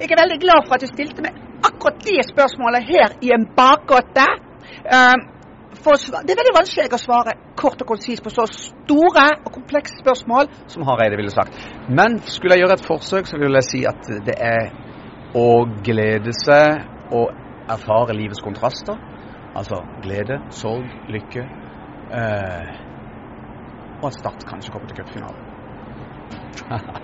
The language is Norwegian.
Jeg er veldig glad for at du stilte meg akkurat det spørsmålet her i en bakgate. Ehm, for det er veldig vanskelig å svare kort og konsist på så store og komplekse spørsmål som Hareide ville sagt. Men skulle jeg gjøre et forsøk, så vil jeg si at det er å glede seg og erfare livets kontraster. Altså glede, sorg, lykke. Eh, og at Start kanskje kommer til cupfinalen.